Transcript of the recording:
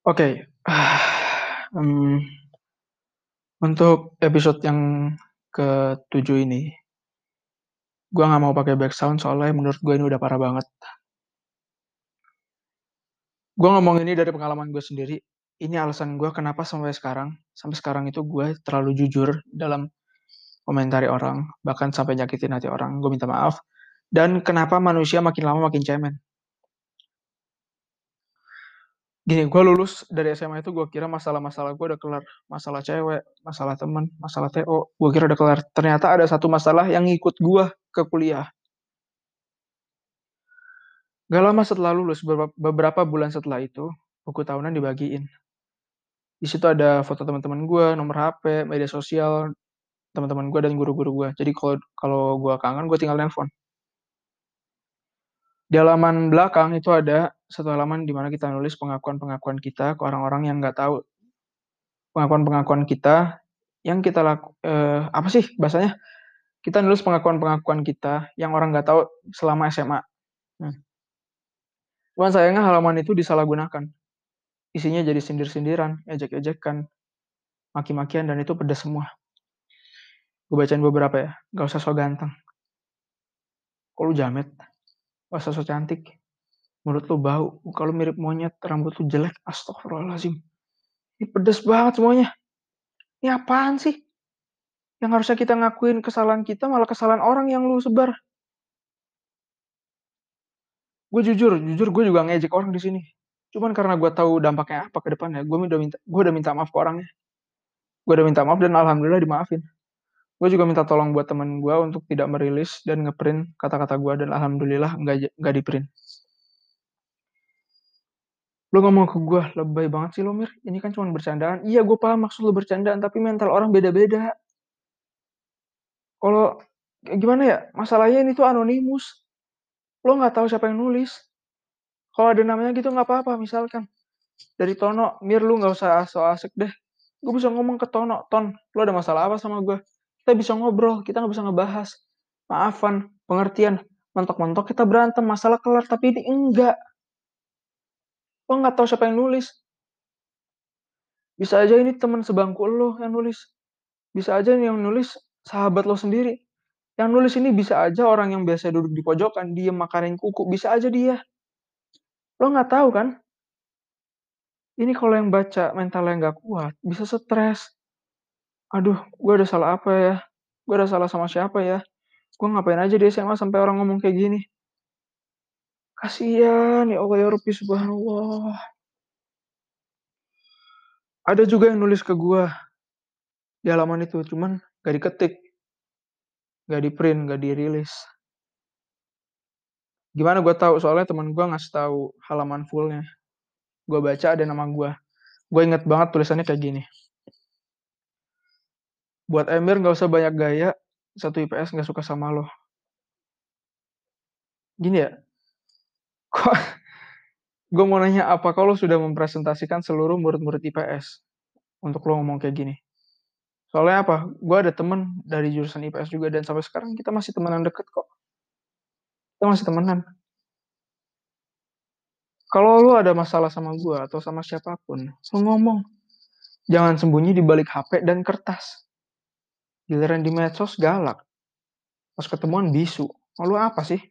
Oke, mmm, untuk episode yang ke-7 ini gua nggak mau pakai backsound soalnya menurut gue ini udah parah banget. Gua ngomong ini dari pengalaman gue sendiri, ini alasan gue kenapa sampai sekarang sampai sekarang itu gue terlalu jujur dalam komentari orang, bahkan sampai nyakitin hati orang, gue minta maaf, dan kenapa manusia makin lama makin cemen. Gini, gue lulus dari SMA itu gue kira masalah-masalah gue udah kelar, masalah cewek, masalah temen, masalah TO, gue kira udah kelar. Ternyata ada satu masalah yang ngikut gue ke kuliah. Gak lama setelah lulus, beberapa bulan setelah itu, buku tahunan dibagiin. Di situ ada foto teman-teman gue, nomor HP, media sosial, teman-teman gue dan guru-guru gue. Jadi kalau kalau gue kangen, gue tinggal nelpon. Di halaman belakang itu ada satu halaman di mana kita nulis pengakuan-pengakuan kita ke orang-orang yang nggak tahu. Pengakuan-pengakuan kita yang kita laku eh, apa sih bahasanya? Kita nulis pengakuan-pengakuan kita yang orang nggak tahu selama SMA. Hmm. Cuman sayangnya halaman itu disalahgunakan. Isinya jadi sindir-sindiran, ejek-ejekan, maki-makian, dan itu pedas semua. Gue bacain beberapa ya, gak usah so ganteng. Kok jamet? Gak usah so cantik. Menurut lu bau, kalau mirip monyet, rambut lu jelek, astagfirullahaladzim. Ini pedes banget semuanya. Ini apaan sih? Yang harusnya kita ngakuin kesalahan kita, malah kesalahan orang yang lu sebar. Gue jujur, jujur gue juga ngejek orang di sini. Cuman karena gue tahu dampaknya apa ke depannya, gue udah minta, gue udah minta maaf ke orangnya. Gue udah minta maaf dan alhamdulillah dimaafin. Gue juga minta tolong buat temen gue untuk tidak merilis dan ngeprint kata-kata gue dan alhamdulillah nggak nggak di print. Lo ngomong ke gue, lebay banget sih lo Mir, ini kan cuma bercandaan. Iya gue paham maksud lo bercandaan, tapi mental orang beda-beda. Kalau gimana ya, masalahnya ini tuh anonimus. Lo nggak tahu siapa yang nulis. Kalau ada namanya gitu nggak apa-apa, misalkan. Dari Tono, Mir lu nggak usah so asik deh. Gue bisa ngomong ke Tono, Ton, lo ada masalah apa sama gue? kita bisa ngobrol, kita nggak bisa ngebahas. Maafan, pengertian, mentok-mentok kita berantem, masalah kelar, tapi ini enggak. Lo nggak tahu siapa yang nulis. Bisa aja ini teman sebangku lo yang nulis. Bisa aja yang nulis sahabat lo sendiri. Yang nulis ini bisa aja orang yang biasa duduk di pojokan, dia makanin kuku, bisa aja dia. Lo nggak tahu kan? Ini kalau yang baca mentalnya nggak kuat, bisa stres, aduh gue ada salah apa ya gue ada salah sama siapa ya gue ngapain aja di SMA sampai orang ngomong kayak gini kasihan ya Allah ya Rabbi subhanallah. Ada juga yang nulis ke gue di halaman itu cuman gak diketik. Gak di print gak dirilis. Gimana gue tahu? Soalnya teman gue ngasih tahu halaman fullnya. Gue baca ada nama gue gue inget banget tulisannya kayak gini. Buat Emir nggak usah banyak gaya, satu IPS nggak suka sama lo. Gini ya, kok gue mau nanya apa kalau sudah mempresentasikan seluruh murid-murid IPS untuk lo ngomong kayak gini? Soalnya apa? Gue ada temen dari jurusan IPS juga dan sampai sekarang kita masih temenan deket kok. Kita masih temenan. Kalau lo ada masalah sama gue atau sama siapa pun, lo ngomong. Jangan sembunyi di balik HP dan kertas. Giliran di medsos galak. Pas ketemuan bisu. Mau lu apa sih?